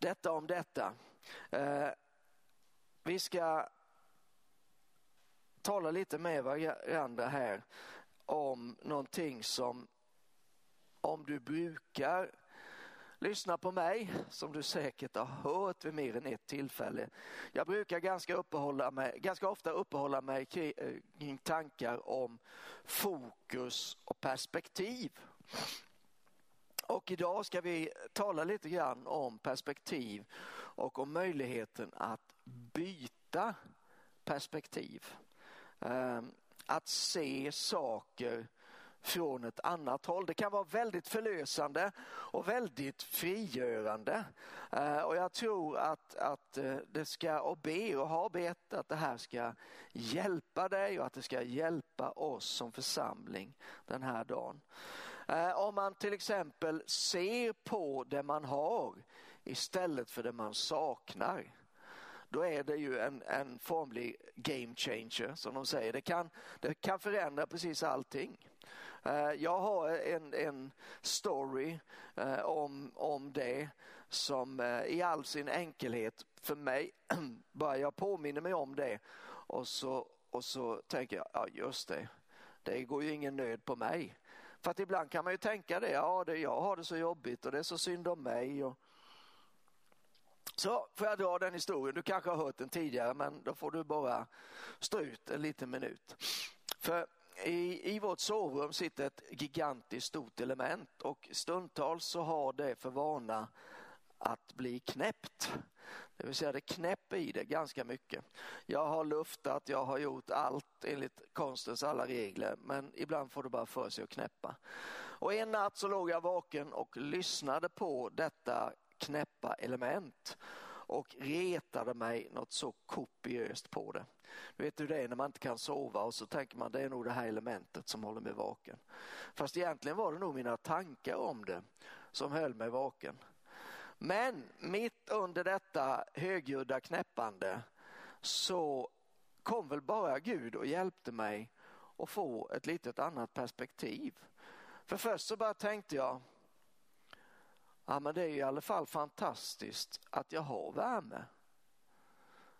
detta om detta. Eh, vi ska tala lite med varandra här om någonting som om du brukar lyssna på mig, som du säkert har hört vid mer än ett tillfälle. Jag brukar ganska, uppehålla mig, ganska ofta uppehålla mig eh, kring tankar om fokus och perspektiv. Och idag ska vi tala lite grann om perspektiv och om möjligheten att byta perspektiv. Ehm, att se saker från ett annat håll. Det kan vara väldigt förlösande och väldigt frigörande. Ehm, och jag tror att, att eh, det ska, och ber och har bett att det här ska hjälpa dig och att det ska hjälpa oss som församling den här dagen. Eh, om man till exempel ser på det man har istället för det man saknar då är det ju en, en formlig game changer som de säger. Det kan, det kan förändra precis allting. Eh, jag har en, en story eh, om, om det som i all sin enkelhet för mig, bara jag påminner mig om det och så, och så tänker jag, ja just det, det går ju ingen nöd på mig. För att ibland kan man ju tänka det, ja det, jag har det så jobbigt och det är så synd om mig. Och, så får jag dra den historien. Du kanske har hört den tidigare men då får du bara stå ut en liten minut. För i, i vårt sovrum sitter ett gigantiskt stort element och stundtals så har det för vana att bli knäppt. Det vill säga det knäpper i det ganska mycket. Jag har luftat, jag har gjort allt enligt konstens alla regler men ibland får det bara för sig att knäppa. Och en natt så låg jag vaken och lyssnade på detta knäppa element och retade mig något så kopiöst på det. Du vet hur det är när man inte kan sova och så tänker man det är nog det här elementet som håller mig vaken. Fast egentligen var det nog mina tankar om det som höll mig vaken. Men mitt under detta högljudda knäppande så kom väl bara Gud och hjälpte mig att få ett litet annat perspektiv. För först så bara tänkte jag, Ja, men det är i alla fall fantastiskt att jag har värme.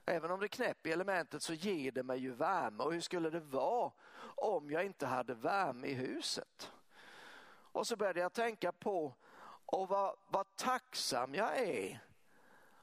Även om det knäpper i elementet så ger det mig ju värme. Och hur skulle det vara om jag inte hade värme i huset? Och så började jag tänka på och vad, vad tacksam jag är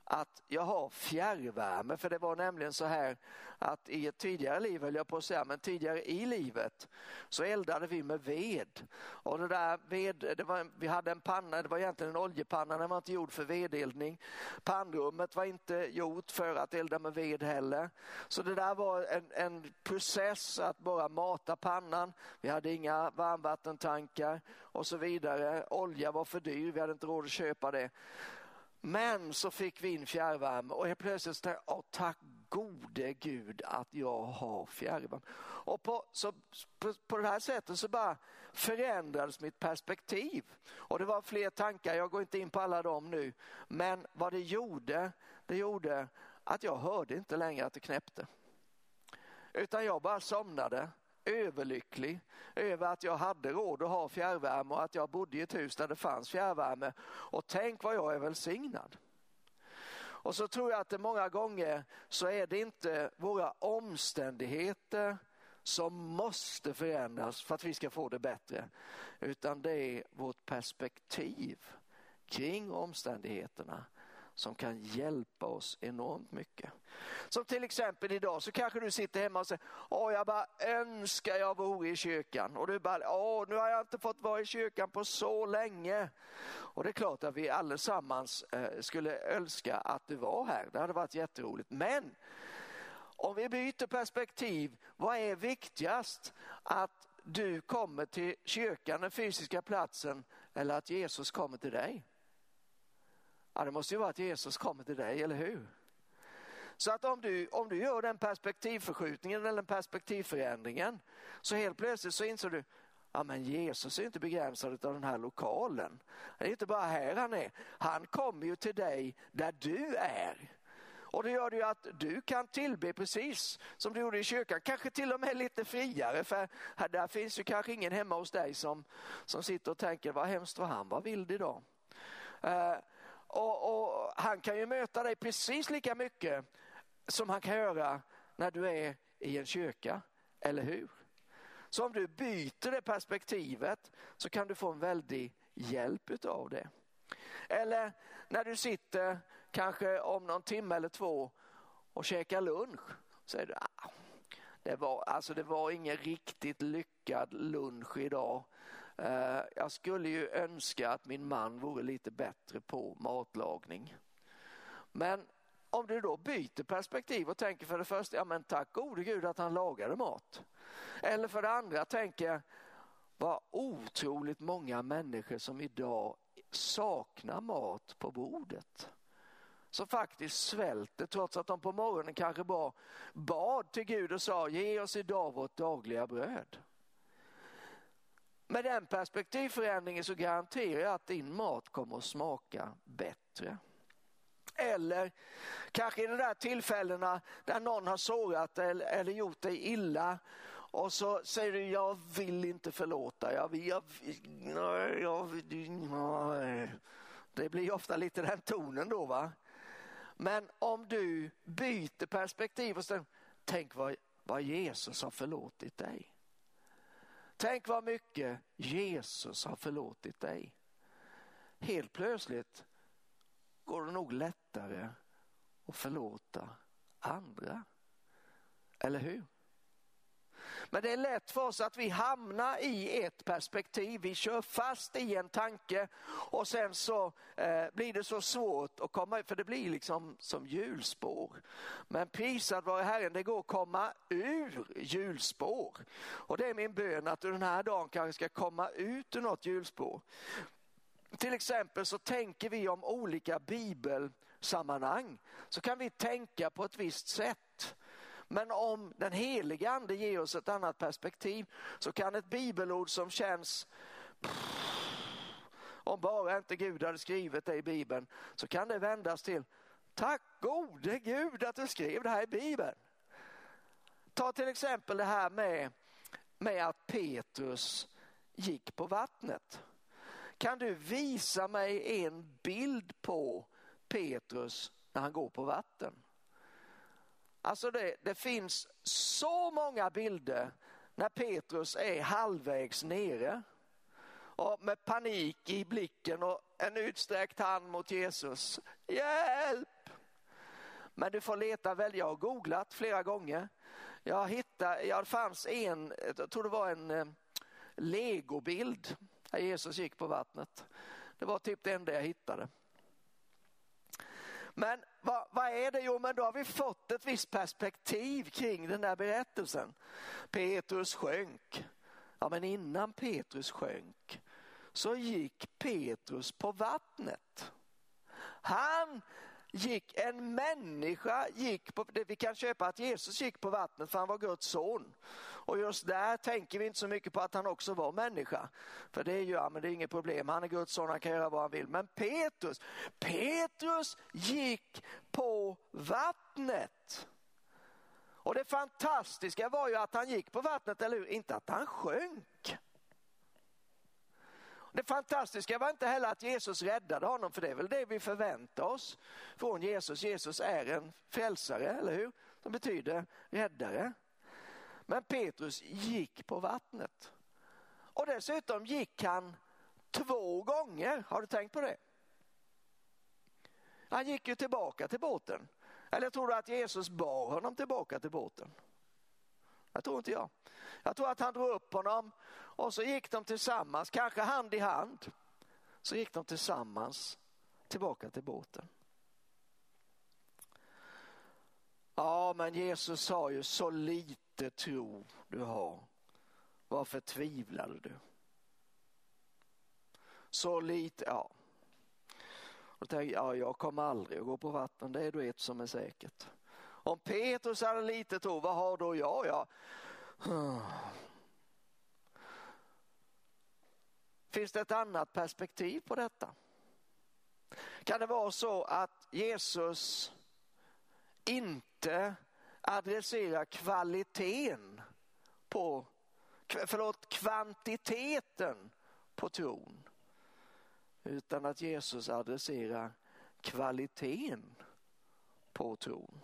att jag har fjärrvärme. För det var nämligen så här att i ett tidigare liv, höll jag på att säga, men tidigare i livet så eldade vi med ved. Och det där ved, det var, vi hade en panna, det var egentligen en oljepanna, den var inte gjord för vedeldning. Pannrummet var inte gjort för att elda med ved heller. Så det där var en, en process att bara mata pannan. Vi hade inga varmvattentankar och så vidare. Olja var för dyr, vi hade inte råd att köpa det. Men så fick vi in fjärrvärme och helt plötsligt tänkte jag, tack gode gud att jag har fjärrvärme. Och på, så, på, på det här sättet så bara förändrades mitt perspektiv. Och det var fler tankar, jag går inte in på alla dem nu. Men vad det gjorde, det gjorde att jag hörde inte längre att det knäppte. Utan jag bara somnade överlycklig över att jag hade råd att ha fjärrvärme och att jag bodde i ett hus där det fanns fjärrvärme. Och tänk vad jag är välsignad. Och så tror jag att det många gånger så är det inte våra omständigheter som måste förändras för att vi ska få det bättre. Utan det är vårt perspektiv kring omständigheterna som kan hjälpa oss enormt mycket. Som till exempel idag så kanske du sitter hemma och säger, åh jag bara önskar jag vore i kyrkan. Och du bara, åh nu har jag inte fått vara i kyrkan på så länge. Och det är klart att vi allesammans eh, skulle önska att du var här. Det hade varit jätteroligt. Men om vi byter perspektiv, vad är viktigast? Att du kommer till kyrkan, den fysiska platsen, eller att Jesus kommer till dig? Ja, det måste ju vara att Jesus kommer till dig, eller hur? Så att om du, om du gör den perspektivförskjutningen eller den perspektivförändringen så helt plötsligt så inser du Ja, men Jesus är inte begränsad av den här lokalen. Det är inte bara här han är. Han kommer ju till dig där du är. Och det gör det ju att du kan tillbe precis som du gjorde i kyrkan, kanske till och med lite friare för här, där finns ju kanske ingen hemma hos dig som, som sitter och tänker vad hemskt vad han var vild idag. Uh, eh, och, och, han kan ju möta dig precis lika mycket som han kan göra när du är i en kyrka, eller hur? Så om du byter det perspektivet så kan du få en väldig hjälp av det. Eller när du sitter kanske om någon timme eller två och käkar lunch. Säger du, ah, det, var, alltså det var ingen riktigt lyckad lunch idag. Eh, jag skulle ju önska att min man vore lite bättre på matlagning. Men om du då byter perspektiv och tänker för det första, ja men tack gode gud att han lagade mat. Eller för det andra tänker, vad otroligt många människor som idag saknar mat på bordet. Som faktiskt svälter trots att de på morgonen kanske bara bad till Gud och sa ge oss idag vårt dagliga bröd. Med den perspektivförändringen så garanterar jag att din mat kommer att smaka bättre. Eller kanske i de där tillfällena där någon har sårat eller, eller gjort dig illa och så säger du, jag vill inte förlåta. Jag, jag, nej, jag, nej. Det blir ofta lite den tonen då. va. Men om du byter perspektiv och säger, tänk vad, vad Jesus har förlåtit dig. Tänk vad mycket Jesus har förlåtit dig. Helt plötsligt går det nog lättare att förlåta andra. Eller hur? Men det är lätt för oss att vi hamnar i ett perspektiv. Vi kör fast i en tanke och sen så eh, blir det så svårt att komma ut, för det blir liksom som hjulspår. Men prisad vare Herren, det går att komma ur hjulspår. Och det är min bön att du den här dagen kanske ska komma ut ur något hjulspår. Till exempel så tänker vi om olika bibelsammanhang så kan vi tänka på ett visst sätt. Men om den heliga ande ger oss ett annat perspektiv så kan ett bibelord som känns om bara inte Gud hade skrivit det i Bibeln så kan det vändas till Tack gode Gud att du skrev det här i Bibeln. Ta till exempel det här med, med att Petrus gick på vattnet. Kan du visa mig en bild på Petrus när han går på vatten? Alltså det, det finns så många bilder när Petrus är halvvägs nere och med panik i blicken och en utsträckt hand mot Jesus. Hjälp! Men du får leta väl, jag har googlat flera gånger. Jag hittade, jag fanns en, jag tror det var en eh, legobild där Jesus gick på vattnet. Det var typ det enda jag hittade. Men vad, vad, är det? Jo, men då har vi fått ett visst perspektiv kring den där berättelsen. Petrus sjönk. Ja, men innan Petrus sjönk så gick Petrus på vattnet. Han gick, en människa gick på, vi kan köpa att Jesus gick på vattnet för han var Guds son. Och just där tänker vi inte så mycket på att han också var människa. För det är ju, ja, men det är inget problem, han är Guds son, han kan göra vad han vill. Men Petrus, Petrus gick på vattnet. Och det fantastiska var ju att han gick på vattnet, eller hur? Inte att han sjönk. Det fantastiska var inte heller att Jesus räddade honom, för det är väl det vi förväntar oss från Jesus. Jesus är en frälsare, eller hur? Som betyder räddare. Men Petrus gick på vattnet. Och dessutom gick han två gånger. Har du tänkt på det? Han gick ju tillbaka till båten. Eller tror du att Jesus bar honom tillbaka till båten? Jag tror inte jag. Jag tror att han drog upp honom och så gick de tillsammans, kanske hand i hand. Så gick de tillsammans tillbaka till båten. Ja, men Jesus sa ju så lite tro du har. Varför tvivlade du? Så lite, ja. Och tänkte, ja, jag kommer aldrig att gå på vatten, det är du ett som är säkert. Om Petrus hade lite tro, vad har då jag? Ja. Finns det ett annat perspektiv på detta? Kan det vara så att Jesus inte adresserar kvaliteten på, förlåt, kvantiteten på tron. Utan att Jesus adresserar kvaliteten på tron.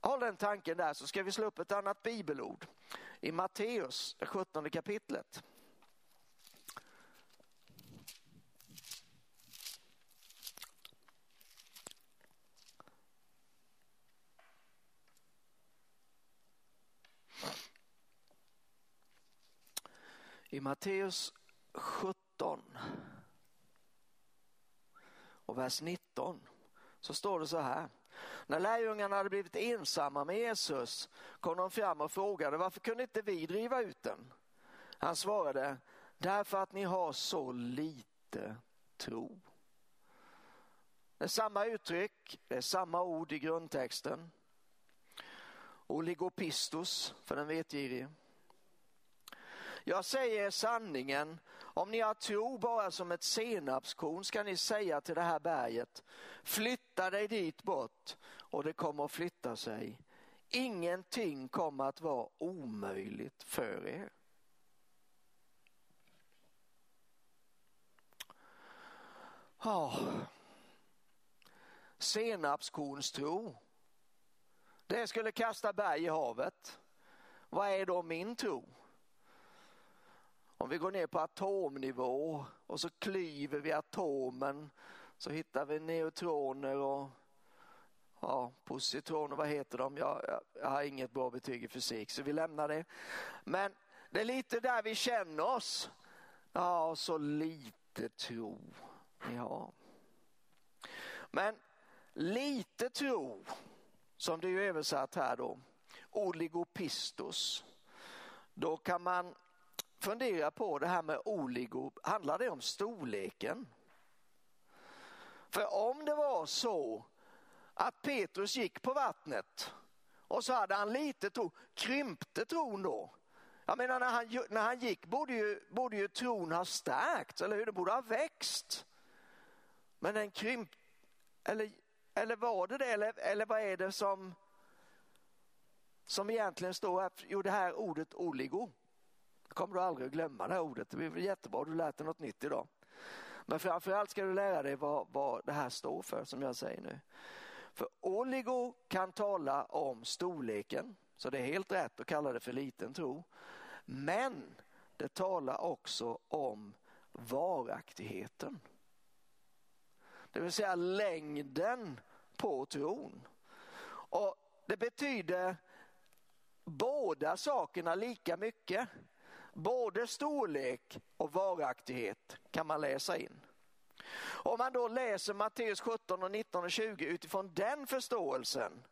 Håll den tanken där så ska vi slå upp ett annat bibelord i Matteus, 17 kapitlet. I Matteus 17 och vers 19 så står det så här. När lärjungarna hade blivit ensamma med Jesus kom de fram och frågade varför kunde inte vi driva ut den? Han svarade därför att ni har så lite tro. Det är samma uttryck, det är samma ord i grundtexten. Oligopistos för den vetgirige. Jag säger sanningen, om ni har tro bara som ett senapskorn ska ni säga till det här berget, flytta dig dit bort och det kommer att flytta sig. Ingenting kommer att vara omöjligt för er. Oh. Senapskornstro. Det skulle kasta berg i havet. Vad är då min tro? Om vi går ner på atomnivå och så klyver vi atomen så hittar vi neutroner och ja, positroner, vad heter de? Jag, jag, jag har inget bra betyg i fysik så vi lämnar det. Men det är lite där vi känner oss. Ja, så lite tro ni har. Men lite tro, som det är översatt här då, oligopistos. Då kan man fundera på det här med oligo, handlar det om storleken? För om det var så att Petrus gick på vattnet och så hade han lite tro, krympte tron då? Jag menar när han, när han gick borde ju, borde ju tron ha stärkts, eller hur? Den borde ha växt. Men den krympte... eller, eller var det det, eller, eller vad är det som, som egentligen står här? Jo, det här ordet oligo kommer du aldrig att glömma det här ordet. Det blir jättebra, du lärt dig något nytt idag. Men framförallt ska du lära dig vad, vad det här står för som jag säger nu. För oligo kan tala om storleken, så det är helt rätt att kalla det för liten tro. Men det talar också om varaktigheten. Det vill säga längden på tron. Och Det betyder båda sakerna lika mycket. Både storlek och varaktighet kan man läsa in. Om man då läser Matteus 17, och 19 och 20 utifrån den förståelsen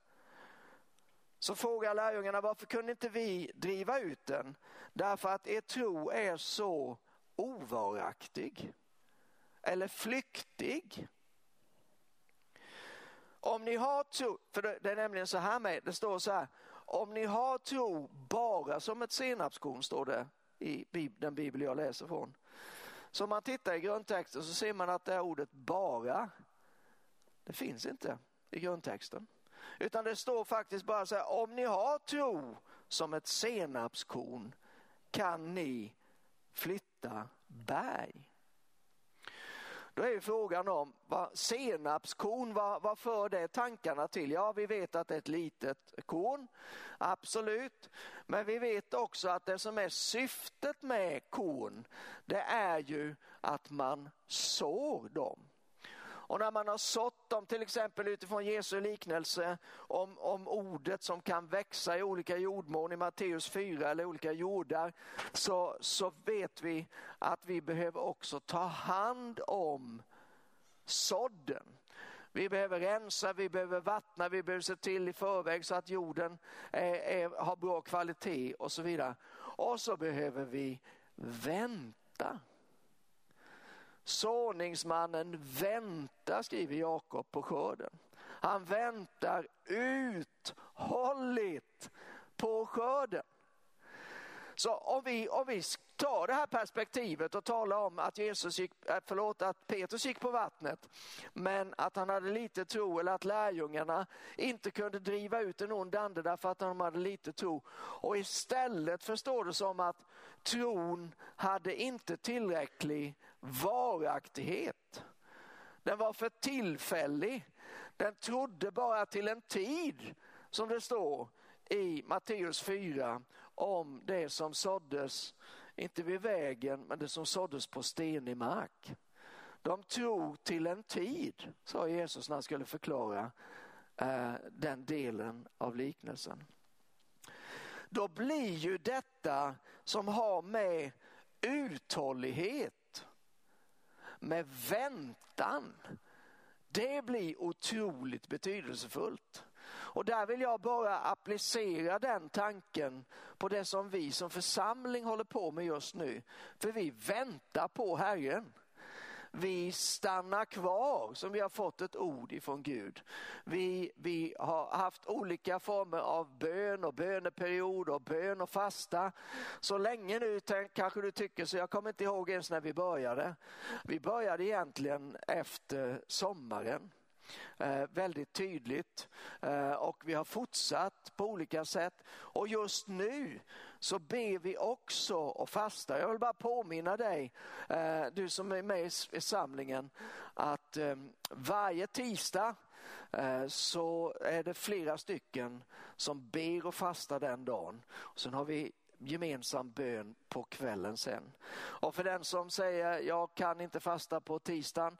så frågar lärjungarna varför kunde inte vi driva ut den? Därför att er tro är så ovaraktig eller flyktig. Om ni har tro, för det är nämligen så här med, det står så här, om ni har tro bara som ett senapskorn står det i den bibel jag läser från. Så om man tittar i grundtexten så ser man att det här ordet bara, det finns inte i grundtexten. Utan det står faktiskt bara så här, om ni har tro som ett senapskorn kan ni flytta berg. Då är frågan om vad senapskorn, vad, vad för det tankarna till? Ja, vi vet att det är ett litet korn, absolut. Men vi vet också att det som är syftet med korn, det är ju att man sår dem. Och när man har sått dem, till exempel utifrån Jesu liknelse om, om ordet som kan växa i olika jordmån i Matteus 4 eller olika jordar, så, så vet vi att vi behöver också ta hand om sådden. Vi behöver rensa, vi behöver vattna, vi behöver se till i förväg så att jorden är, är, har bra kvalitet och så vidare. Och så behöver vi vänta. Såningsmannen väntar, skriver Jakob på skörden. Han väntar uthålligt på skörden. Så om vi, om vi tar det här perspektivet och talar om att, Jesus gick, eh, förlåt, att Petrus gick på vattnet men att han hade lite tro eller att lärjungarna inte kunde driva ut en ond ande därför att de hade lite tro. Och istället förstår det som att tron hade inte tillräcklig varaktighet. Den var för tillfällig. Den trodde bara till en tid, som det står i Matteus 4, om det som såddes, inte vid vägen, men det som såddes på stenig mark. De tror till en tid, sa Jesus när han skulle förklara eh, den delen av liknelsen. Då blir ju detta som har med uthållighet, med väntan, det blir otroligt betydelsefullt. Och där vill jag bara applicera den tanken på det som vi som församling håller på med just nu. För vi väntar på Herren. Vi stannar kvar som vi har fått ett ord ifrån Gud. Vi, vi har haft olika former av bön och böneperiod och bön och fasta. Så länge nu kanske du tycker så, jag kommer inte ihåg ens när vi började. Vi började egentligen efter sommaren. Eh, väldigt tydligt eh, och vi har fortsatt på olika sätt. Och just nu så ber vi också och fastar. Jag vill bara påminna dig, eh, du som är med i samlingen, att ehm, varje tisdag eh, så är det flera stycken som ber och fastar den dagen. Sen har vi gemensam bön på kvällen sen. Och för den som säger jag kan inte fasta på tisdagen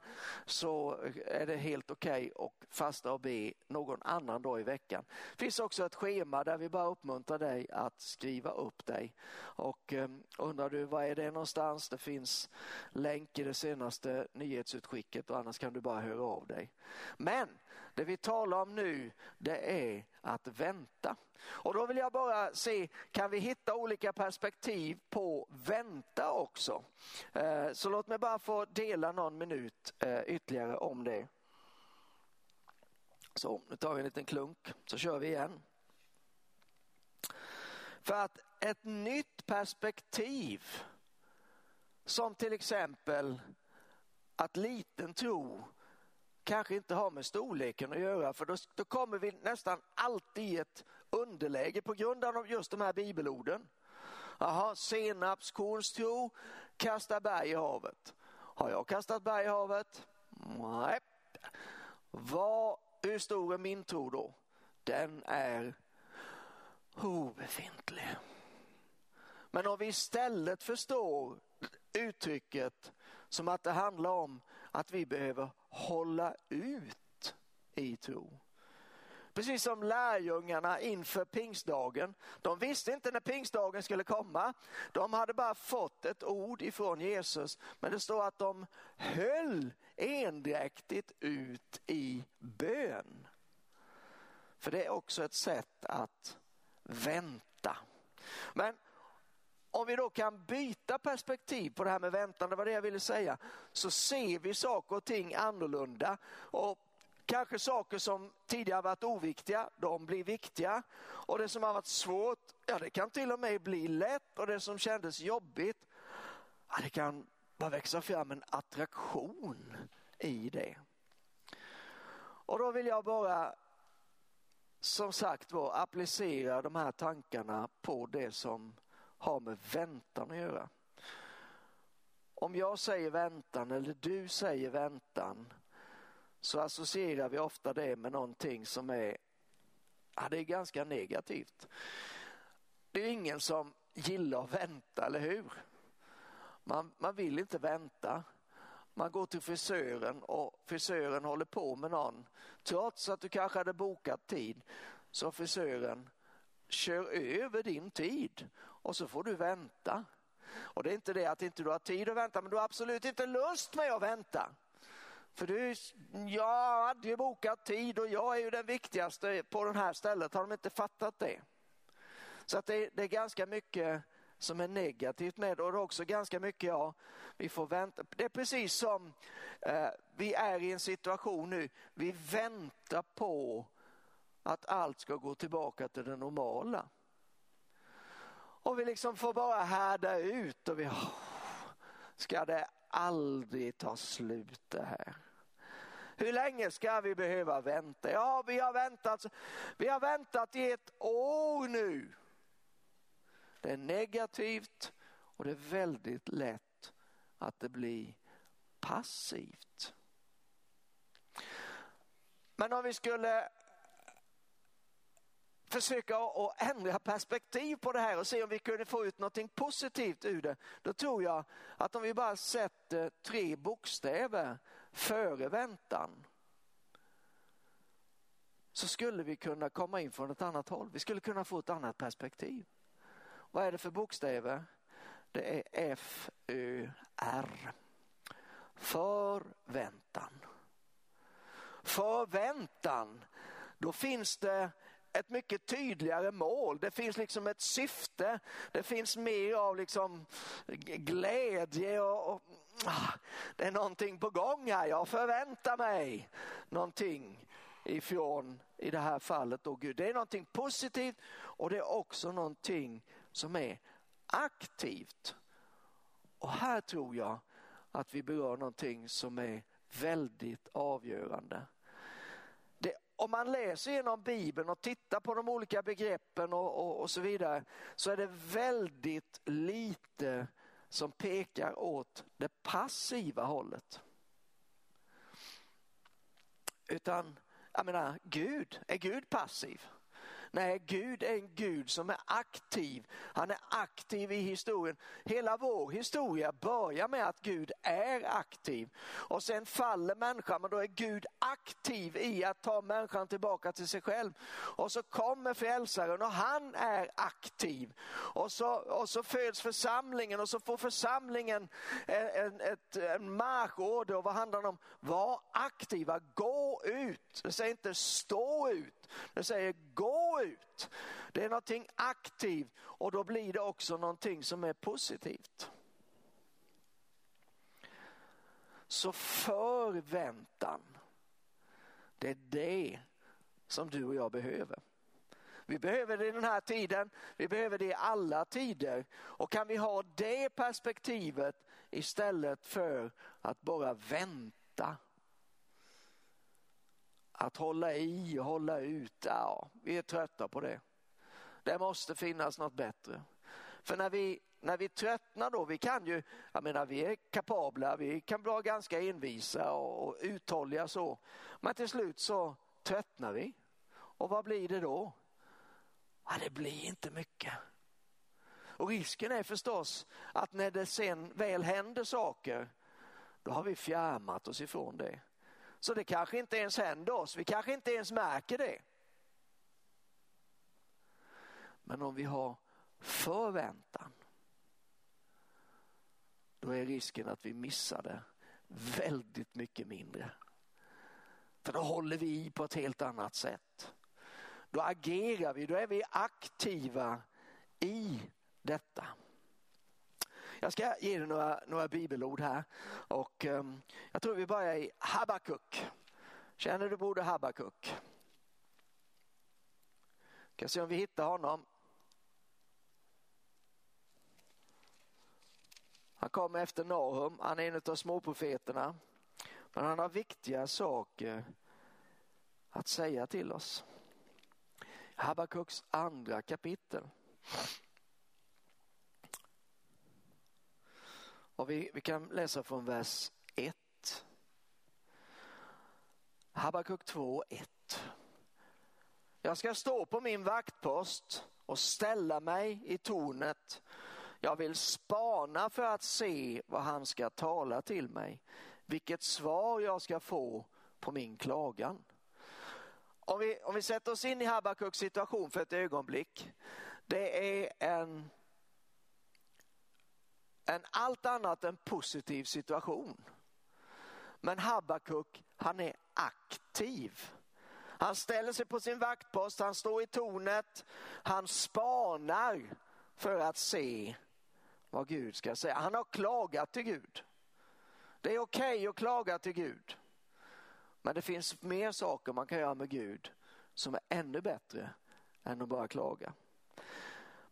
så är det helt okej okay att fasta och be någon annan dag i veckan. Det finns också ett schema där vi bara uppmuntrar dig att skriva upp dig. Och um, undrar du var är det någonstans? Det finns länk i det senaste nyhetsutskicket och annars kan du bara höra av dig. Men det vi talar om nu det är att vänta. Och då vill jag bara se, kan vi hitta olika perspektiv på vänta också? Eh, så låt mig bara få dela någon minut eh, ytterligare om det. Så, nu tar vi en liten klunk så kör vi igen. För att ett nytt perspektiv som till exempel att liten tro kanske inte har med storleken att göra för då, då kommer vi nästan alltid i ett underläge på grund av just de här bibelorden. Jaha, senapskorns tro kastar berg i havet. Har jag kastat berg i havet? Nej. Vad, hur stor är min tro då? Den är obefintlig. Men om vi istället förstår uttrycket som att det handlar om att vi behöver hålla ut i tro. Precis som lärjungarna inför pingstdagen. De visste inte när pingstdagen skulle komma. De hade bara fått ett ord ifrån Jesus. Men det står att de höll endräktigt ut i bön. För det är också ett sätt att vänta. Men om vi då kan byta perspektiv på det här med väntan, det var det jag ville säga, så ser vi saker och ting annorlunda. Och kanske saker som tidigare varit oviktiga, de blir viktiga. Och det som har varit svårt, ja det kan till och med bli lätt. Och det som kändes jobbigt, ja, det kan bara växa fram en attraktion i det. Och då vill jag bara som sagt var applicera de här tankarna på det som har med väntan att göra. Om jag säger väntan eller du säger väntan så associerar vi ofta det med någonting som är, ja, det är ganska negativt. Det är ingen som gillar att vänta, eller hur? Man, man vill inte vänta. Man går till frisören och frisören håller på med någon. Trots att du kanske hade bokat tid så frisören kör över din tid och så får du vänta. Och det är inte det att inte du har tid att vänta, men du har absolut inte lust med att vänta. För du, jag hade ju bokat tid och jag är ju den viktigaste på det här stället. Har de inte fattat det? Så att det, det är ganska mycket som är negativt med det och det är också ganska mycket, ja, vi får vänta. Det är precis som eh, vi är i en situation nu, vi väntar på att allt ska gå tillbaka till det normala. Och vi liksom får bara härda ut och vi, oh, ska det aldrig ta slut det här? Hur länge ska vi behöva vänta? Ja, vi har väntat, vi har väntat i ett år nu. Det är negativt och det är väldigt lätt att det blir passivt. Men om vi skulle försöka att ändra perspektiv på det här och se om vi kunde få ut något positivt ur det. Då tror jag att om vi bara sätter tre bokstäver före väntan så skulle vi kunna komma in från ett annat håll. Vi skulle kunna få ett annat perspektiv. Vad är det för bokstäver? Det är F-Ö-R. Förväntan. Förväntan, då finns det ett mycket tydligare mål. Det finns liksom ett syfte. Det finns mer av liksom glädje och, och ah, det är någonting på gång här. Jag förväntar mig någonting ifrån, i det här fallet då Gud. Det är någonting positivt och det är också någonting som är aktivt. Och här tror jag att vi berör någonting som är väldigt avgörande. Om man läser genom Bibeln och tittar på de olika begreppen och, och, och så vidare så är det väldigt lite som pekar åt det passiva hållet. Utan, jag menar, Gud, är Gud passiv? Nej, Gud är en Gud som är aktiv. Han är aktiv i historien. Hela vår historia börjar med att Gud är aktiv. Och sen faller människan, men då är Gud aktiv i att ta människan tillbaka till sig själv. Och så kommer frälsaren och han är aktiv. Och så, och så föds församlingen och så får församlingen en, en, ett, en marschorder. Och vad handlar det om? Var aktiva, gå ut. Det säger inte stå ut, den säger gå ut. Det är någonting aktivt och då blir det också någonting som är positivt. Så förväntan, det är det som du och jag behöver. Vi behöver det i den här tiden, vi behöver det i alla tider. Och kan vi ha det perspektivet istället för att bara vänta att hålla i och hålla ut, ja, vi är trötta på det. Det måste finnas något bättre. För när vi, när vi tröttnar då, vi kan ju, jag menar vi är kapabla, vi kan vara ganska envisa och, och uthålliga så. Men till slut så tröttnar vi. Och vad blir det då? Ja, det blir inte mycket. Och risken är förstås att när det sen väl händer saker, då har vi fjärmat oss ifrån det. Så det kanske inte ens händer oss, vi kanske inte ens märker det. Men om vi har förväntan, då är risken att vi missar det väldigt mycket mindre. För då håller vi i på ett helt annat sätt. Då agerar vi, då är vi aktiva i detta. Jag ska ge dig några, några bibelord här och um, jag tror vi börjar i Habakuk. Känner du Broder Habakuk? Vi Ska se om vi hittar honom. Han kommer efter Nahum, han är en av småprofeterna. Men han har viktiga saker att säga till oss. Habakuks andra kapitel. Och vi, vi kan läsa från vers 1. Habakuk 2, 1. Jag ska stå på min vaktpost och ställa mig i tornet. Jag vill spana för att se vad han ska tala till mig, vilket svar jag ska få på min klagan. Om vi, om vi sätter oss in i Habakuks situation för ett ögonblick. Det är en en allt annat än positiv situation. Men Habakuk, han är aktiv. Han ställer sig på sin vaktpost, han står i tornet, han spanar för att se vad Gud ska säga. Han har klagat till Gud. Det är okej okay att klaga till Gud. Men det finns mer saker man kan göra med Gud som är ännu bättre än att bara klaga.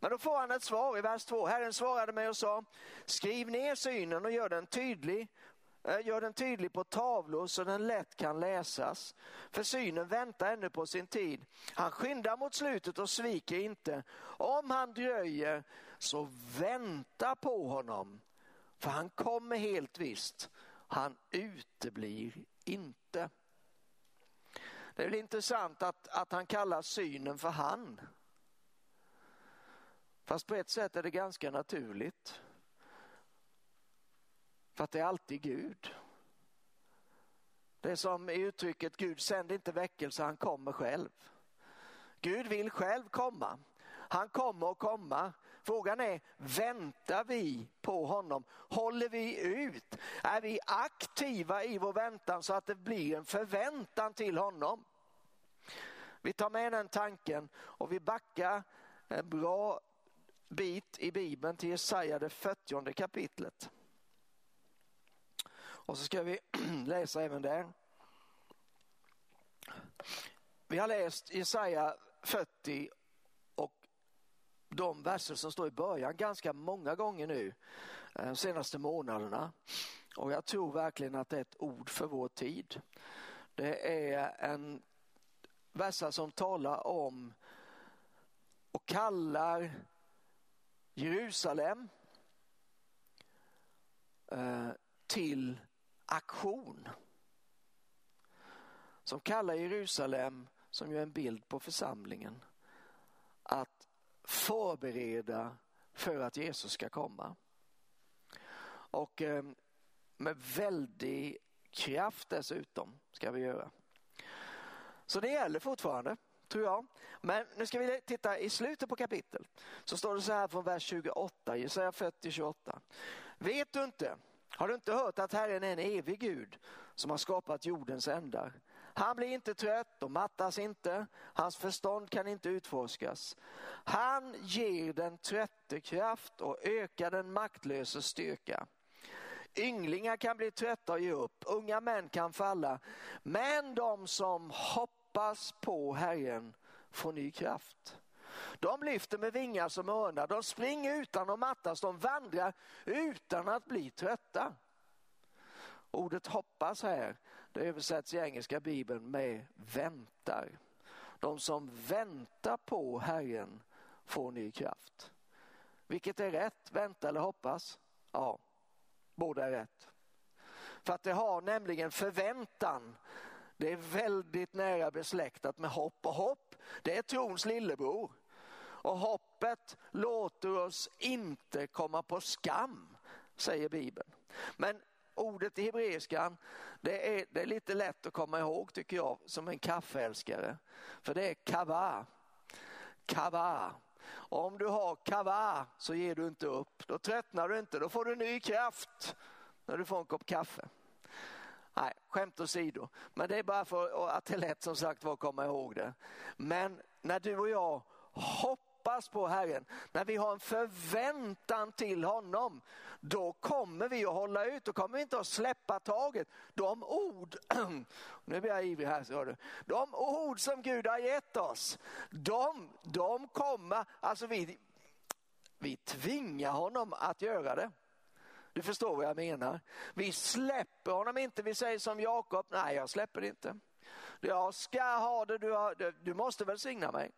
Men då får han ett svar i vers 2. Herren svarade mig och sa, skriv ner synen och gör den tydlig eh, Gör den tydlig på tavlor så den lätt kan läsas. För synen väntar ännu på sin tid. Han skyndar mot slutet och sviker inte. Om han dröjer så vänta på honom. För han kommer helt visst. Han uteblir inte. Det är väl intressant att, att han kallar synen för han. Fast på ett sätt är det ganska naturligt. För att det är alltid Gud. Det är som i uttrycket Gud sänder inte väckelse, han kommer själv. Gud vill själv komma. Han kommer att komma. Frågan är, väntar vi på honom? Håller vi ut? Är vi aktiva i vår väntan så att det blir en förväntan till honom? Vi tar med den tanken och vi backar en bra bit i Bibeln till Jesaja det 40 kapitlet. Och så ska vi läsa även där. Vi har läst Jesaja 40 och de verser som står i början ganska många gånger nu eh, de senaste månaderna. Och jag tror verkligen att det är ett ord för vår tid. Det är en verser som talar om och kallar Jerusalem eh, till aktion. Som kallar Jerusalem, som ju är en bild på församlingen, att förbereda för att Jesus ska komma. Och eh, med väldig kraft dessutom ska vi göra. Så det gäller fortfarande, tror jag. Men nu ska vi titta i slutet på kapitlet. Så står det så här från vers 28, Jesaja 40, 28. Vet du inte, har du inte hört att Herren är en evig Gud som har skapat jordens ändar? Han blir inte trött och mattas inte, hans förstånd kan inte utforskas. Han ger den trötte kraft och ökar den maktlöse styrka. Ynglingar kan bli trötta och ge upp, unga män kan falla, men de som hoppas på Herren får ny kraft. De lyfter med vingar som örnar, de springer utan att mattas, de vandrar utan att bli trötta. Ordet hoppas här, det översätts i engelska bibeln med väntar. De som väntar på Herren får ny kraft. Vilket är rätt, vänta eller hoppas? Ja, båda är rätt. För att det har nämligen förväntan. Det är väldigt nära besläktat med hopp och hopp, det är trons lillebror. Och hoppet låter oss inte komma på skam, säger Bibeln. Men ordet i hebreiskan, det är, det är lite lätt att komma ihåg tycker jag som en kaffeälskare. För det är kava. Kava. Och om du har kava så ger du inte upp. Då tröttnar du inte, då får du ny kraft när du får en kopp kaffe. Nej, skämt åsido. Men det är bara för att det är lätt som sagt var att komma ihåg det. Men när du och jag hoppas hoppas på Herren, när vi har en förväntan till honom, då kommer vi att hålla ut, då kommer vi inte att släppa taget. De ord, nu blir jag ivrig här, så du. de ord som Gud har gett oss, de, de kommer, alltså vi, vi tvingar honom att göra det. Du förstår vad jag menar. Vi släpper honom inte, vi säger som Jakob, nej jag släpper det inte. Jag ska ha det, du, har, du måste välsigna mig.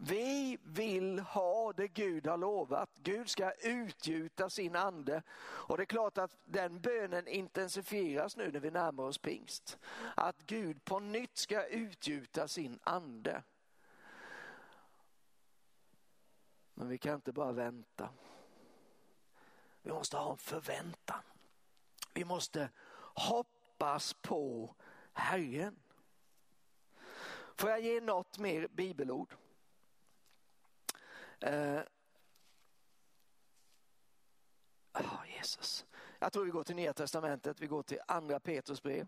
Vi vill ha det Gud har lovat. Gud ska utgjuta sin ande. Och det är klart att den bönen intensifieras nu när vi närmar oss pingst. Att Gud på nytt ska utgjuta sin ande. Men vi kan inte bara vänta. Vi måste ha en förväntan. Vi måste hoppas på Herren. Får jag ge något mer bibelord? Eh. oh, Jesus. Jag tror vi går till Nya Testamentet, vi går till Andra Petrus brev.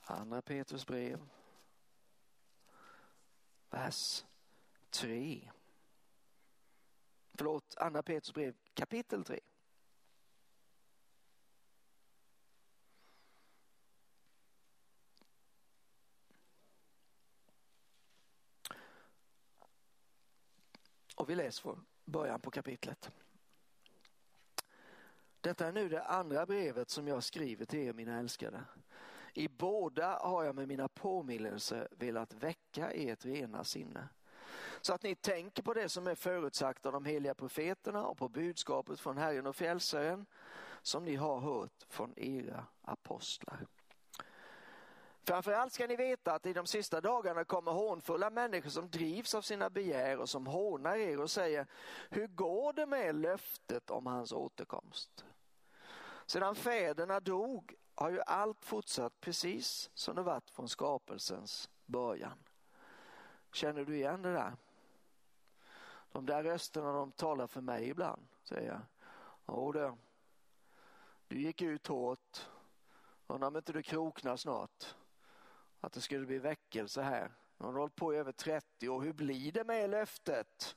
Andra Petrus brev. Vers 3. Förlåt, Andra Petrus brev kapitel 3. Och vi läser från början på kapitlet. Detta är nu det andra brevet som jag skriver till er mina älskade. I båda har jag med mina påminnelser velat väcka ert rena sinne. så att ni tänker på det som är förutsagt av de heliga profeterna och på budskapet från Herren och Frälsaren som ni har hört från era apostlar. Framförallt ska ni veta att i de sista dagarna kommer hånfulla människor som drivs av sina begär och som hånar er och säger Hur går det med löftet om hans återkomst? Sedan fäderna dog har ju allt fortsatt precis som det varit från skapelsens början. Känner du igen det där? De där rösterna de talar för mig ibland, säger jag. Jo du, du gick ut hårt. Undrar om inte du kroknar snart. Att det skulle bli väckelse här. De har hållit på i över 30 år. Hur blir det med löftet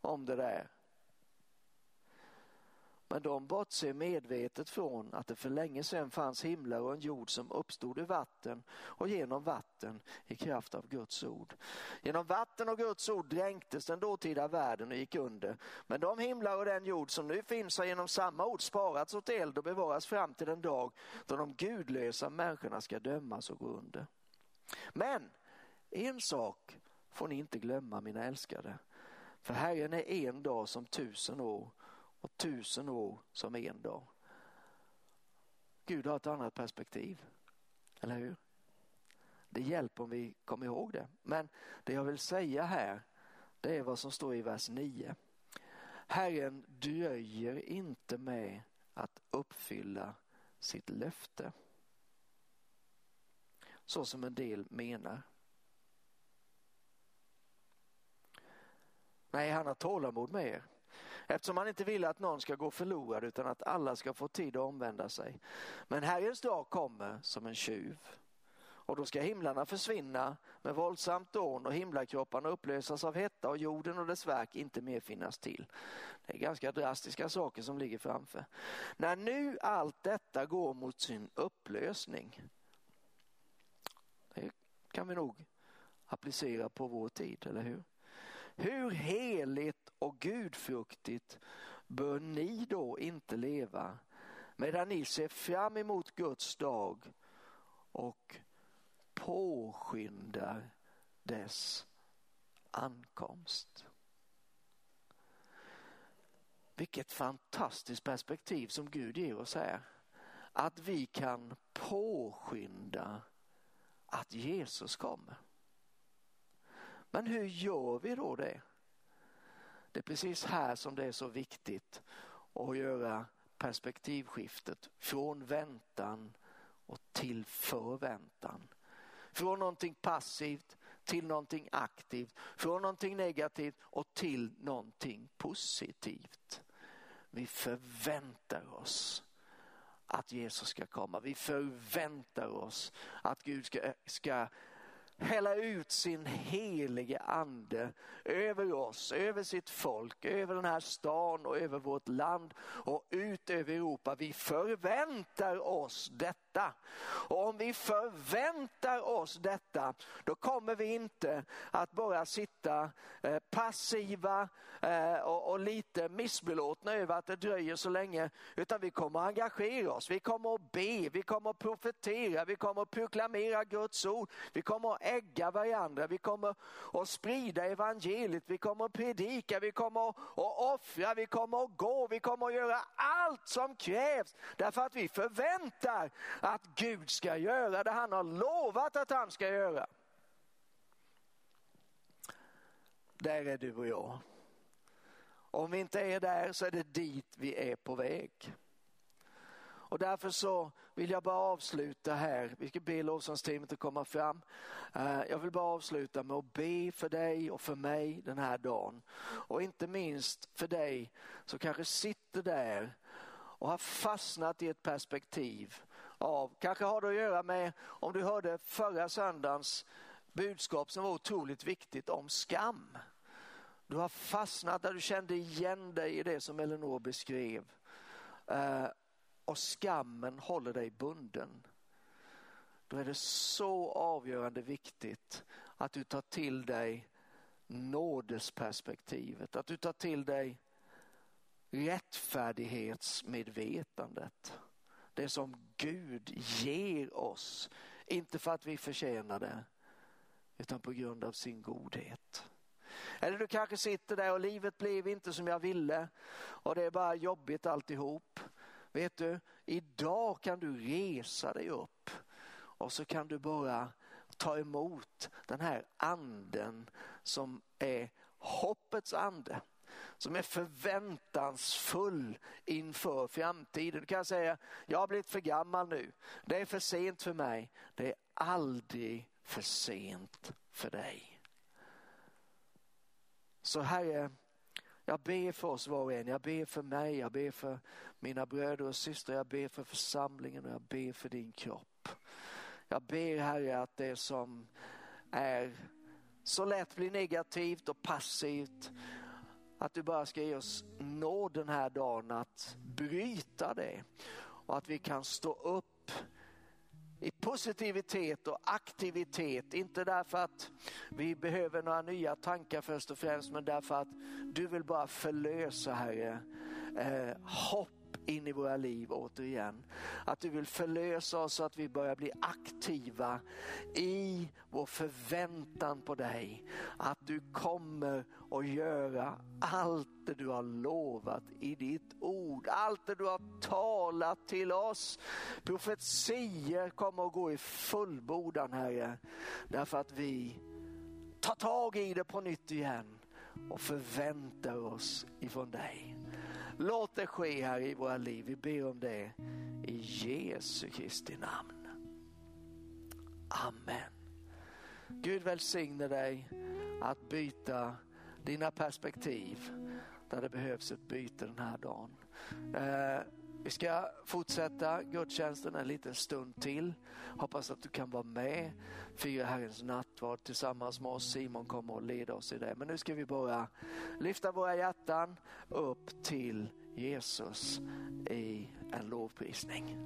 om det där? Men de bortser medvetet från att det för länge sedan fanns himlar och en jord som uppstod ur vatten och genom vatten i kraft av Guds ord. Genom vatten och Guds ord dränktes den dåtida världen och gick under. Men de himlar och den jord som nu finns har genom samma ord sparats åt eld och bevaras fram till den dag då de gudlösa människorna ska dömas och gå under. Men en sak får ni inte glömma mina älskade. För Herren är en dag som tusen år och tusen år som en dag. Gud har ett annat perspektiv, eller hur? Det hjälper om vi kommer ihåg det. Men det jag vill säga här, det är vad som står i vers 9. Herren dröjer inte med att uppfylla sitt löfte. Så som en del menar. Nej, han har tålamod med er. Eftersom han inte vill att någon ska gå förlorad utan att alla ska få tid att omvända sig. Men Herrens dag kommer som en tjuv. Och då ska himlarna försvinna med våldsamt dån och himlakropparna upplösas av hetta och jorden och dess verk inte mer finnas till. Det är ganska drastiska saker som ligger framför. När nu allt detta går mot sin upplösning. Det kan vi nog applicera på vår tid, eller hur? Hur heligt och gudfruktigt bör ni då inte leva medan ni ser fram emot Guds dag och påskyndar dess ankomst. Vilket fantastiskt perspektiv som Gud ger oss här. Att vi kan påskynda att Jesus kommer. Men hur gör vi då det? Det är precis här som det är så viktigt att göra perspektivskiftet från väntan och till förväntan. Från någonting passivt till någonting aktivt, från någonting negativt och till någonting positivt. Vi förväntar oss att Jesus ska komma. Vi förväntar oss att Gud ska, ska hälla ut sin helige ande över oss, över sitt folk, över den här stan och över vårt land och ut över Europa. Vi förväntar oss detta. Och om vi förväntar oss detta, då kommer vi inte att bara sitta eh, passiva eh, och lite missbelåtna över att det dröjer så länge, utan vi kommer att engagera oss. Vi kommer att be, vi kommer att profetera, vi kommer att proklamera Guds ord, vi kommer att ägga varandra, vi kommer att sprida evangeliet, vi kommer att predika, vi kommer att offra, vi kommer att gå, vi kommer att göra allt som krävs därför att vi förväntar att Gud ska göra det han har lovat att han ska göra. Där är du och jag. Om vi inte är där så är det dit vi är på väg. Och därför så vill jag bara avsluta här. Vi ska be lovsångsteamet att komma fram. Eh, jag vill bara avsluta med att be för dig och för mig den här dagen. Och inte minst för dig som kanske sitter där och har fastnat i ett perspektiv av, kanske har det att göra med om du hörde förra söndagens budskap som var otroligt viktigt om skam. Du har fastnat där du kände igen dig i det som Elinor beskrev. Eh, och skammen håller dig bunden. Då är det så avgörande viktigt att du tar till dig nådesperspektivet, att du tar till dig rättfärdighetsmedvetandet. Det som Gud ger oss, inte för att vi förtjänar det, utan på grund av sin godhet. Eller du kanske sitter där och livet blev inte som jag ville och det är bara jobbigt alltihop. Vet du, idag kan du resa dig upp och så kan du bara ta emot den här anden som är hoppets ande som är förväntansfull inför framtiden. Du kan säga, jag har blivit för gammal nu. Det är för sent för mig. Det är aldrig för sent för dig. Så Herre, jag ber för oss var och en. Jag ber för mig, jag ber för mina bröder och systrar, jag ber för församlingen och jag ber för din kropp. Jag ber Herre att det som är så lätt blir negativt och passivt att du bara ska ge oss nåd den här dagen att bryta det och att vi kan stå upp i positivitet och aktivitet. Inte därför att vi behöver några nya tankar först och främst men därför att du vill bara förlösa Herre eh, hopp in i våra liv återigen. Att du vill förlösa oss så att vi börjar bli aktiva i vår förväntan på dig. Att du kommer att göra allt det du har lovat i ditt ord. Allt det du har talat till oss. Profetier kommer att gå i fullbordan Herre. Därför att vi tar tag i det på nytt igen och förväntar oss ifrån dig. Låt det ske här i våra liv. Vi ber om det i Jesu Kristi namn. Amen. Gud välsigne dig att byta dina perspektiv där det behövs ett byte den här dagen. Eh, vi ska fortsätta gudstjänsten en liten stund till. Hoppas att du kan vara med, fira Herrens nattvard tillsammans med oss. Simon kommer att leda oss i det. Men nu ska vi bara lyfta våra hjärtan upp till Jesus i en lovprisning.